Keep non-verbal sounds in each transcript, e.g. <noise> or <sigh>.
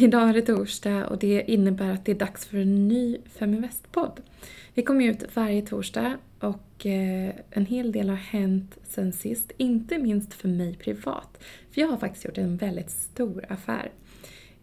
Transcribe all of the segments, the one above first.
Idag är det torsdag och det innebär att det är dags för en ny Feminvest-podd. Vi kommer ut varje torsdag och eh, en hel del har hänt sen sist, inte minst för mig privat. För jag har faktiskt gjort en väldigt stor affär.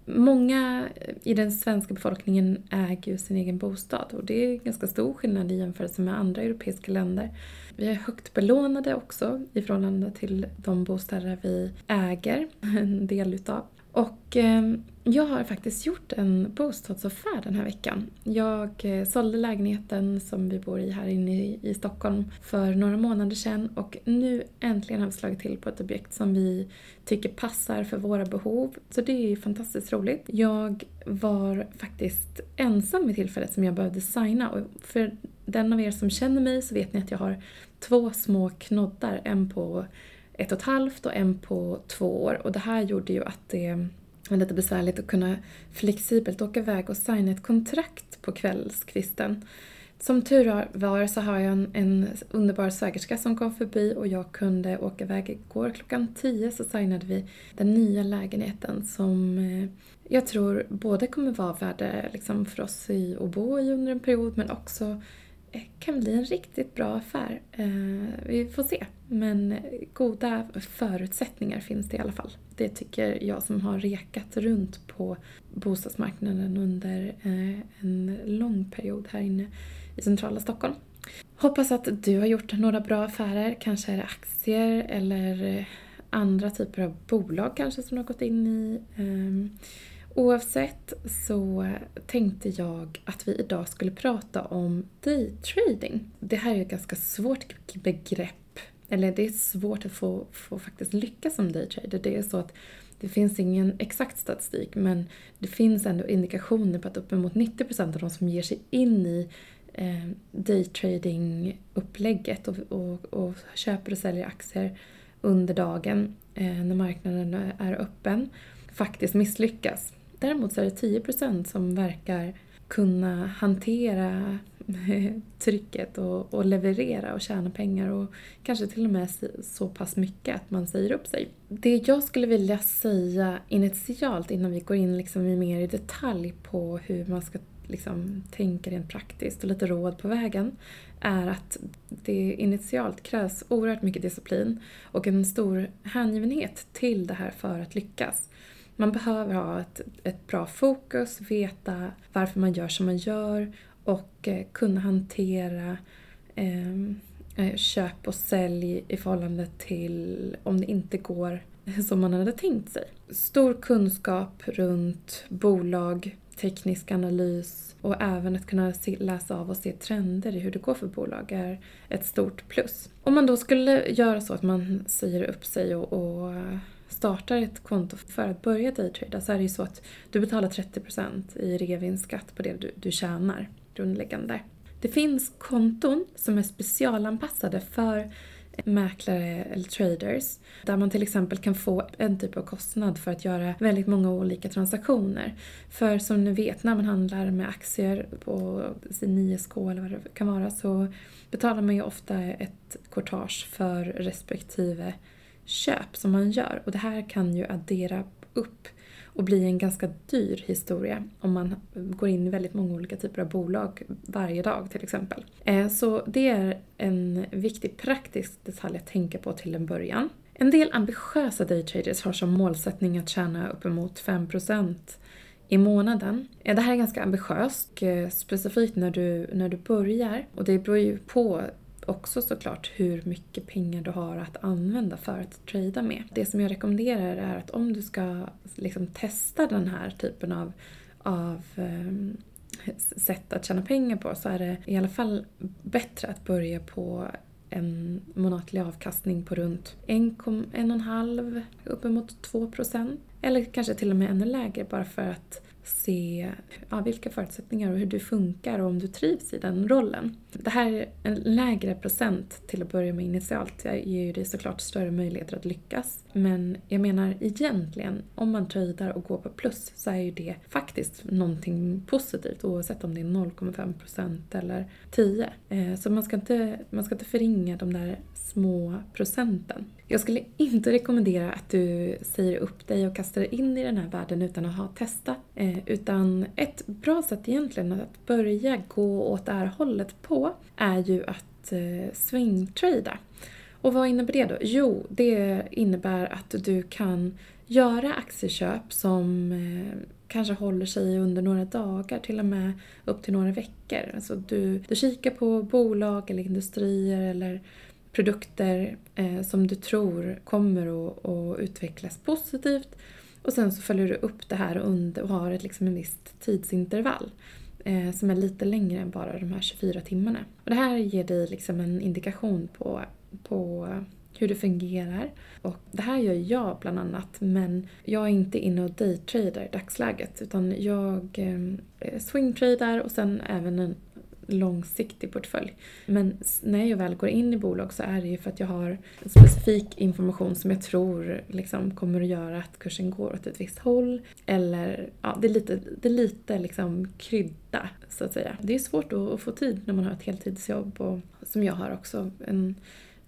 Många i den svenska befolkningen äger ju sin egen bostad och det är ganska stor skillnad i jämförelse med andra europeiska länder. Vi är högt belånade också i förhållande till de bostäder vi äger en del utav. Och ehm, jag har faktiskt gjort en bostadsaffär den här veckan. Jag eh, sålde lägenheten som vi bor i här inne i, Stockholm för några månader sedan och nu äntligen har vi slagit till på ett objekt som vi tycker passar för våra behov. Så det är fantastiskt roligt. Jag var faktiskt ensam vid tillfället som jag behövde signa och för den av er som känner mig så vet ni att jag har två små knoddar, en på ett och ett halvt och en på två år. Och det här gjorde ju att det lite besvärligt att kunna flexibelt åka iväg och signa ett kontrakt på kvällskvisten. Som tur var så har jag en, en underbar svägerska som kom förbi och jag kunde åka iväg igår klockan 10 så signade vi den nya lägenheten som eh, jag tror både kommer vara värde liksom för oss i, att bo i under en period men också Eh, kan bli en riktigt bra affär. Eh, vi får se. Men goda förutsättningar finns det i alla fall. Det tycker jag som har rekat runt på bostadsmarknaden under eh, en lång period här inne i centrala Stockholm. Hoppas att du har gjort några bra affärer. Kanske är det aktier eller andra typer av bolag kanske som du har gått in i. Ehm, Oavsett så tänkte jag att vi idag skulle prata om daytrading. Det här är ett ganska svårt begrepp. Eller det är svårt att få, få faktiskt lyckas som daytrader. Det är så att det finns ingen exakt statistik men det finns ändå indikationer på att uppemot 90% av de som ger sig in i eh, daytrading-upplägget och, och, och, köper och säljer aktier under dagen eh, när marknaden är öppen faktiskt misslyckas. Däremot så är det 10% som verkar kunna hantera <laughs> trycket och, och, leverera och tjäna pengar och kanske till och med så pass mycket att man säger upp sig. Det jag skulle vilja säga initialt innan vi går in liksom mer i detalj på hur man ska liksom tänka rent praktiskt och lite råd på vägen är att det initialt krävs oerhört mycket disciplin och en stor hängivenhet till det här för att lyckas. Man behöver ha ett, ett bra fokus, veta varför man gör som man gör och eh, kunna hantera ehm, eh, köp och sälj i förhållande till om det inte går <laughs> som man hade tänkt sig. Stor kunskap runt bolag, teknisk analys och även att kunna se, läsa av och se trender i hur det går för bolag är ett stort plus. Om man då skulle göra så att man säger upp sig och, och startar ett konto för att börja daytrada så alltså är det ju så att du betalar 30% i reavinstskatt på det du, du tjänar grundläggande. Det finns konton som är specialanpassade för mäklare eller traders. Där man till exempel kan få en typ av kostnad för att göra väldigt många olika transaktioner. För som ni vet, när man handlar med aktier på sin ISK eller vad det kan vara så betalar man ju ofta ett courtage för respektive köp som man gör. Och det här kan ju addera upp och bli en ganska dyr historia om man går in i väldigt många olika typer av bolag varje dag till exempel. Eh, så det är en viktig praktisk detalj att tänka på till en början. En del ambitiösa daytraders har som målsättning att tjäna uppemot 5% i månaden. Eh, det här är ganska ambitiöst, eh, specifikt när du, när du börjar. Och det beror ju på också såklart hur mycket pengar du har att använda för att trada med. Det som jag rekommenderar är att om du ska liksom testa den här typen av, av um, sätt att tjäna pengar på så är det i alla fall bättre att börja på en månatlig avkastning på runt 1,5 uppemot 2 procent. Eller kanske till och med ännu lägre bara för att se ja, vilka förutsättningar och hur du funkar och om du trivs i den rollen. Det här, en lägre procent till att börja med initialt ger ju dig såklart större möjligheter att lyckas. Men jag menar egentligen, om man tradar och går på plus så är ju det faktiskt någonting positivt oavsett om det är 0,5% eller 10%. Eh, så man ska, inte, man ska inte förringa de där små procenten. Jag skulle inte rekommendera att du säger upp dig och kastar dig in i den här världen utan att ha testat. Eh, utan ett bra sätt egentligen att börja gå åt det här hållet på är ju att eh, swingtrada. Och vad innebär det då? Jo, det innebär att du kan göra aktieköp som eh, kanske håller sig under några dagar, till och med upp till några veckor. Alltså du, du kikar på bolag eller industrier eller produkter eh, som du tror kommer att, att, utvecklas positivt och sen så följer du upp det här under, och har ett, liksom ett visst tidsintervall eh, som är lite längre än bara de här 24 timmarna. Och det här ger dig liksom en indikation på, på hur det fungerar. Och det här gör jag bland annat men jag är inte inne och daytradar i dagsläget utan jag eh, swingtradar och sen även en långsiktig portfölj. Men när jag väl går in i bolag så är det ju för att jag har specifik information som jag tror liksom kommer att göra att kursen går åt ett visst håll. Eller ja, det är lite, det är lite liksom krydda så att säga. Det är svårt att få tid när man har ett heltidsjobb och som jag har också, en,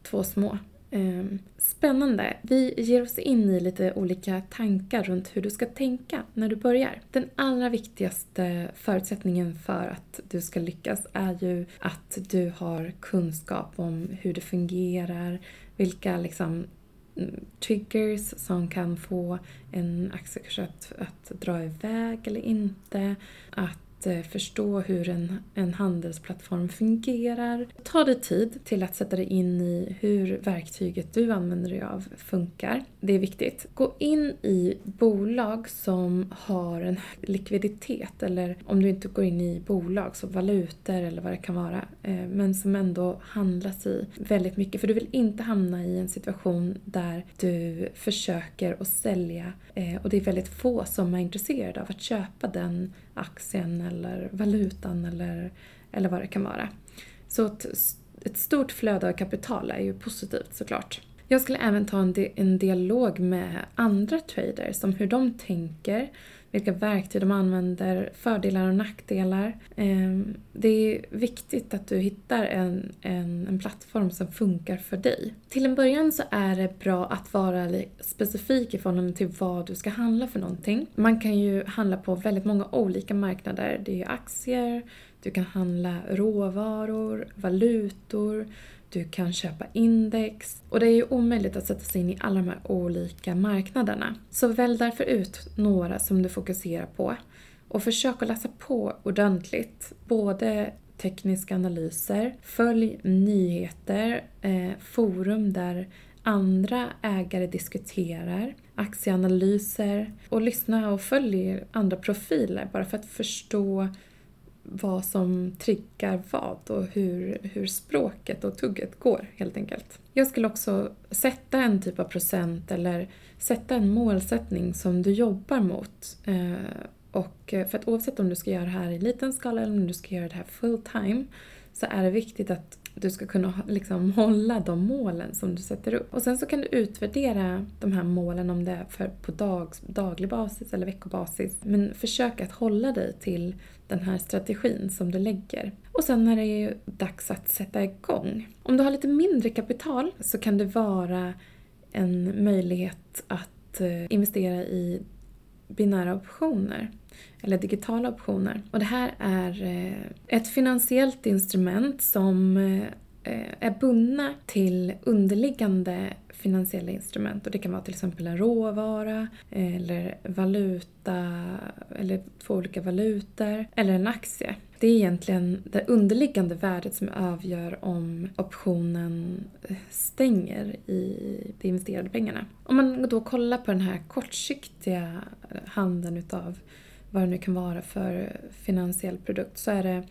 två små. Ehm, spännande. Vi ger oss in i lite olika tankar runt hur du ska tänka när du börjar. Den allra viktigaste förutsättningen för att du ska lyckas är ju att du har kunskap om hur det fungerar, vilka liksom mm, triggers som kan få en aktiekurs att, att dra iväg eller inte. Att Eh, förstå hur en, en handelsplattform fungerar. Ta dig tid till att sätta dig in i hur verktyget du använder dig av funkar. Det är viktigt. Gå in i bolag som har en likviditet eller om du inte går in i bolag, så valutor eller vad det kan vara, eh, men som ändå handlas i väldigt mycket. För du vill inte hamna i en situation där du försöker att sälja eh, och det är väldigt få som är intresserade av att köpa den aktien eller valutan eller, eller vad det kan vara. Så ett, ett stort flöde av kapital är ju positivt såklart. Jag skulle även ta en, di en dialog med andra traders om hur de tänker vilka verktyg de använder, fördelar och nackdelar. Ehm, det är viktigt att du hittar en, en, en, plattform som funkar för dig. Till en början så är det bra att vara specifik i förhållande till vad du ska handla för någonting. Man kan ju handla på väldigt många olika marknader. Det är aktier, du kan handla råvaror, valutor, du kan köpa index och det är ju omöjligt att sätta sig in i alla de här olika marknaderna. Så välj därför ut några som du fokuserar på och försök att läsa på ordentligt. Både tekniska analyser, följ nyheter, eh, forum där andra ägare diskuterar, aktieanalyser och lyssna och följ andra profiler bara för att förstå vad som triggar vad och hur, hur språket och tugget går helt enkelt. Jag skulle också sätta en typ av procent eller sätta en målsättning som du jobbar mot. Eh, och eh, för att oavsett om du ska göra det här i liten skala eller om du ska göra det här full time så är det viktigt att du ska kunna liksom <laughs> hålla de målen som du sätter upp. Och sen så kan du utvärdera de här målen om det är för, på dag, daglig basis eller veckobasis. Men försök att hålla dig till den här strategin som du lägger. Och sen är det ju dags att sätta igång. Om du har lite mindre kapital så kan det vara en möjlighet att eh, investera i binära optioner eller digitala optioner. Och det här är eh, ett finansiellt instrument som eh, är bundna till underliggande finansiella instrument. Och det kan vara till exempel en råvara, eh, eller valuta, eller två olika valutor, eller en aktie. Det är egentligen det underliggande värdet som avgör om optionen stänger i de investerade pengarna. Om man då kollar på den här kortsiktiga handeln utav vad det nu kan vara för finansiell produkt så är det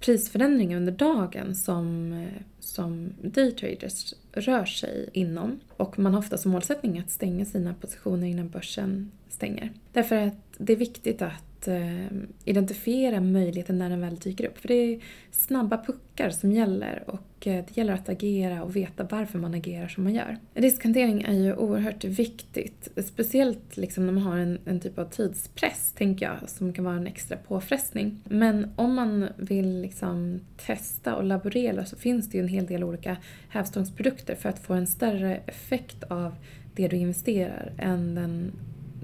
prisförändringar under dagen som, som daytraders rör sig inom. Och man har ofta som målsättning att stänga sina positioner innan börsen stänger. Därför att det är viktigt att eh, identifiera möjligheten när den väl dyker upp. För det är snabba puckar som gäller och eh, det gäller att agera och veta varför man agerar som man gör. Riskhantering är ju oerhört viktigt. Speciellt liksom när man har en, en typ av tidspress, tänker jag, som kan vara en extra påfrestning. Men om man vill liksom testa och laborera så finns det ju en hel del olika hävstångsprodukter för att få en större effekt av det du investerar än den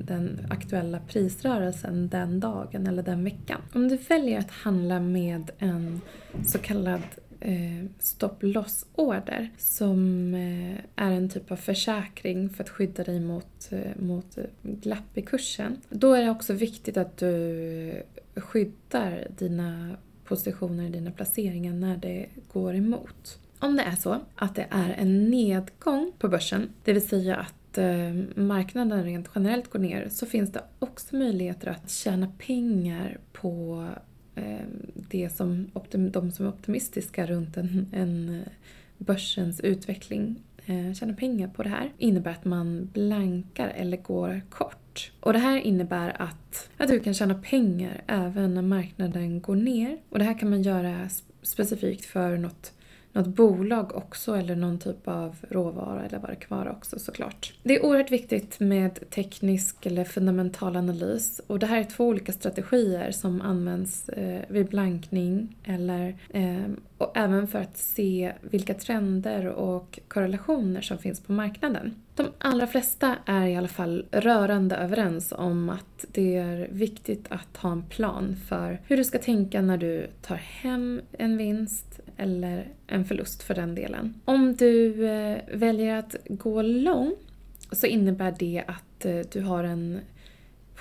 den aktuella prisrörelsen den dagen eller den veckan. Om du väljer att handla med en så kallad eh, stop loss order som eh, är en typ av försäkring för att skydda dig mot, eh, mot eh, glapp i kursen. Då är det också viktigt att du skyddar dina positioner, dina placeringar när det går emot. Om det är så att det är en nedgång på börsen, det vill säga att Eh, marknaden rent generellt går ner så finns det också möjligheter att tjäna pengar på eh, det som de som är optimistiska runt en, en eh, börsens utveckling tjäna pengar på det här innebär att man blankar eller går kort. Och det här innebär att, att du kan tjäna pengar även när marknaden går ner. Och det här kan man göra specifikt för något något bolag också eller någon typ av råvara eller vad det kan vara också såklart. Det är oerhört viktigt med teknisk eller fundamental analys och det här är två olika strategier som används eh, vid blankning eller eh, och även för att se vilka trender och korrelationer som finns på marknaden. De allra flesta är i alla fall rörande överens om att det är viktigt att ha en plan för hur du ska tänka när du tar hem en vinst eller en förlust för den delen. Om du eh, väljer att gå lång så innebär det att eh, du har en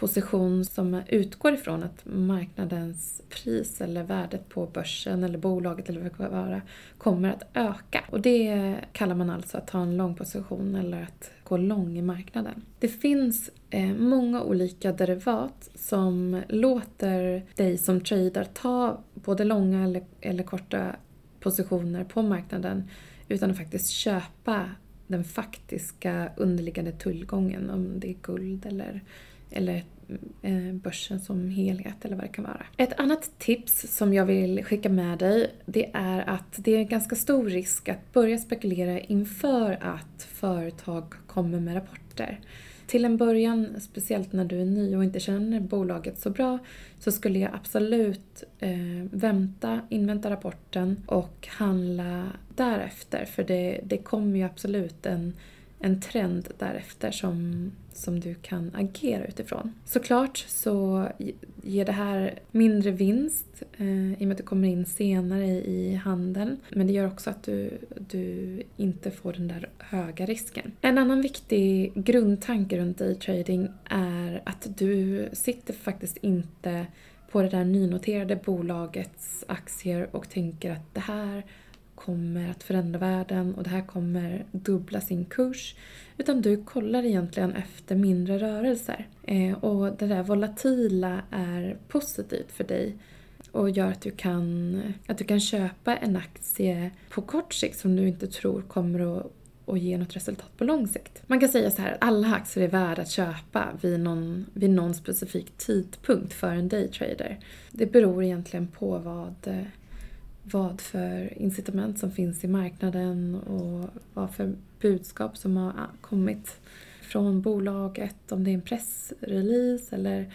position som utgår ifrån att marknadens pris eller värdet på börsen eller bolaget eller vad det kan vara kommer att öka. Och det kallar man alltså att ha en lång position eller att gå lång i marknaden. Det finns eh, många olika derivat som låter dig som trader ta både långa eller, eller korta positioner på marknaden utan att faktiskt köpa den faktiska underliggande tullgången, om det är guld eller, eller eh, börsen som helhet eller vad det kan vara. Ett annat tips som jag vill skicka med dig det är att det är ganska stor risk att börja spekulera inför att företag kommer med rapporter. Till en början, speciellt när du är ny och inte känner bolaget så bra, så skulle jag absolut eh, vänta, invänta rapporten och handla därefter. För det, det kommer ju absolut en en trend därefter som, som du kan agera utifrån. Såklart så ger det här mindre vinst eh, i och med att du kommer in senare i handeln. Men det gör också att du, du inte får den där höga risken. En annan viktig grundtanke runt daytrading är att du sitter faktiskt inte på det där nynoterade bolagets aktier och tänker att det här kommer att förändra världen och det här kommer dubbla sin kurs. Utan du kollar egentligen efter mindre rörelser. Eh, och det där volatila är positivt för dig och gör att du, kan, att du kan köpa en aktie på kort sikt som du inte tror kommer att och ge något resultat på lång sikt. Man kan säga så här att alla aktier är värda att köpa vid någon, vid någon specifik tidpunkt för en daytrader. Det beror egentligen på vad, vad för incitament som finns i marknaden och vad för budskap som har kommit från bolaget, om det är en pressrelease eller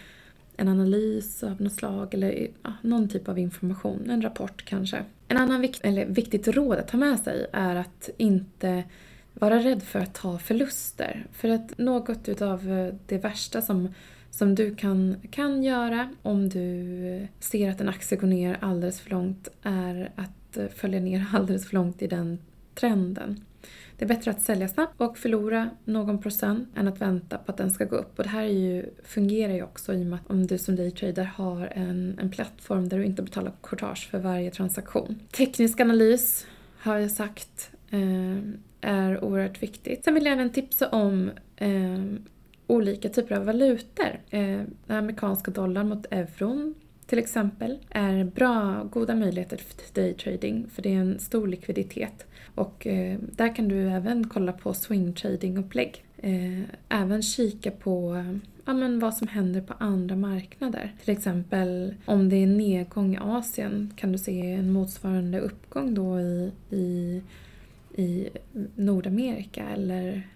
en analys av något slag eller ja, någon typ av information, en rapport kanske. En annan vikt, eller viktigt råd att ta med sig är att inte vara rädd för att ta förluster. För att något utav eh, det värsta som som du kan, kan göra om du ser att en aktie går ner alldeles för långt är att eh, följa ner <laughs> alldeles för långt i den trenden. Det är bättre att sälja snabbt och förlora någon procent än att vänta på att den ska gå upp. Och det här är ju, fungerar ju också i och med att om du som daytrader har en, en plattform där du inte betalar courtage för varje transaktion. Teknisk analys har jag sagt eh, är oerhört viktigt. Sen vill jag även tipsa om eh, olika typer av valutor. Eh, den amerikanska dollarn mot euron till exempel är bra, goda möjligheter för daytrading för det är en stor likviditet. Och eh, där kan du även kolla på swingtradingupplägg. Eh, även kika på ja, men vad som händer på andra marknader. Till exempel om det är nedgång i Asien kan du se en motsvarande uppgång då i, i, i Nordamerika eller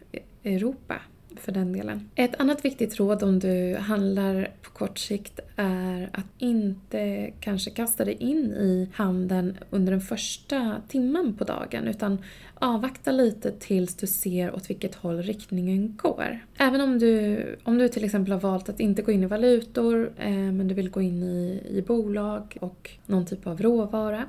Europa för den delen. Ett annat viktigt råd om du handlar på kort sikt är att inte kanske kasta dig in i handeln under den första timmen på dagen utan avvakta lite tills du ser åt vilket håll riktningen går. Även om du, om du till exempel har valt att inte gå in i valutor eh, men du vill gå in i, i bolag och någon typ av råvara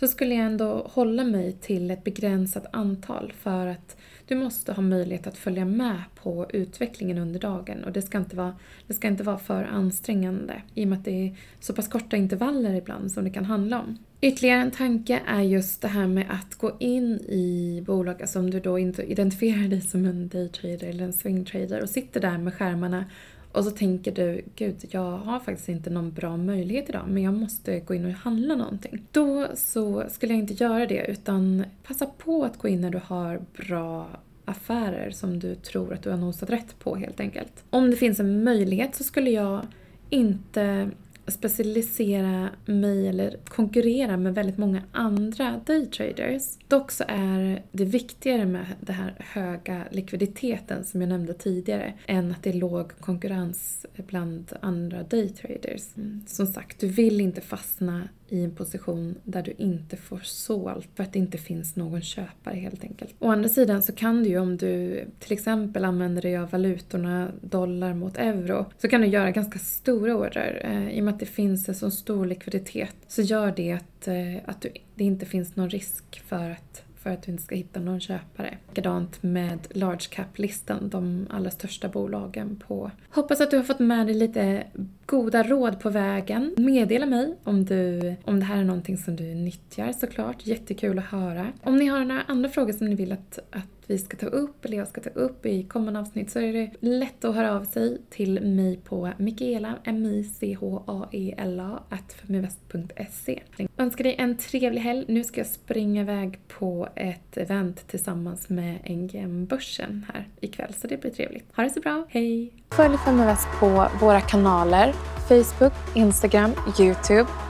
så skulle jag ändå hålla mig till ett begränsat antal för att du måste ha möjlighet att följa med på utvecklingen under dagen och det ska inte vara, det ska inte vara för ansträngande i och med att det är så pass korta intervaller ibland som det kan handla om. Ytterligare en tanke är just det här med att gå in i bolag, alltså om du då inte identifierar dig som en daytrader eller en swingtrader och sitter där med skärmarna och så tänker du, gud jag har faktiskt inte någon bra möjlighet idag men jag måste gå in och handla någonting. Då så skulle jag inte göra det utan passa på att gå in när du har bra affärer som du tror att du har nosat rätt på helt enkelt. Om det finns en möjlighet så skulle jag inte specialisera mig eller konkurrera med väldigt många andra daytraders. Dock så är det viktigare med den här höga likviditeten som jag nämnde tidigare än att det är låg konkurrens bland andra daytraders. Mm. Som sagt, du vill inte fastna i en position där du inte får sålt för att det inte finns någon köpare helt enkelt. Å andra sidan så kan du ju om du till exempel använder dig av valutorna dollar mot euro så kan du göra ganska stora order. Eh, I och med att det finns en så stor likviditet så gör det att, eh, att du, det inte finns någon risk för att för att du inte ska hitta någon köpare. Likadant med large cap-listan, de allra största bolagen på. Hoppas att du har fått med dig lite goda råd på vägen. Meddela mig om, du, om det här är någonting som du nyttjar såklart. Jättekul att höra. Om ni har några andra frågor som ni vill att, att vi ska ta upp, eller jag ska ta upp i kommande avsnitt så är det lätt att höra av sig till mig på Mikaela, M-I-C-H-A-E-L-A, femivest.se. Önskar dig en trevlig helg. Nu ska jag springa iväg på ett event tillsammans med NGM-börsen här ikväll, så det blir trevligt. Ha det så bra, hej! Följ Feminvest på våra kanaler Facebook, Instagram, Youtube.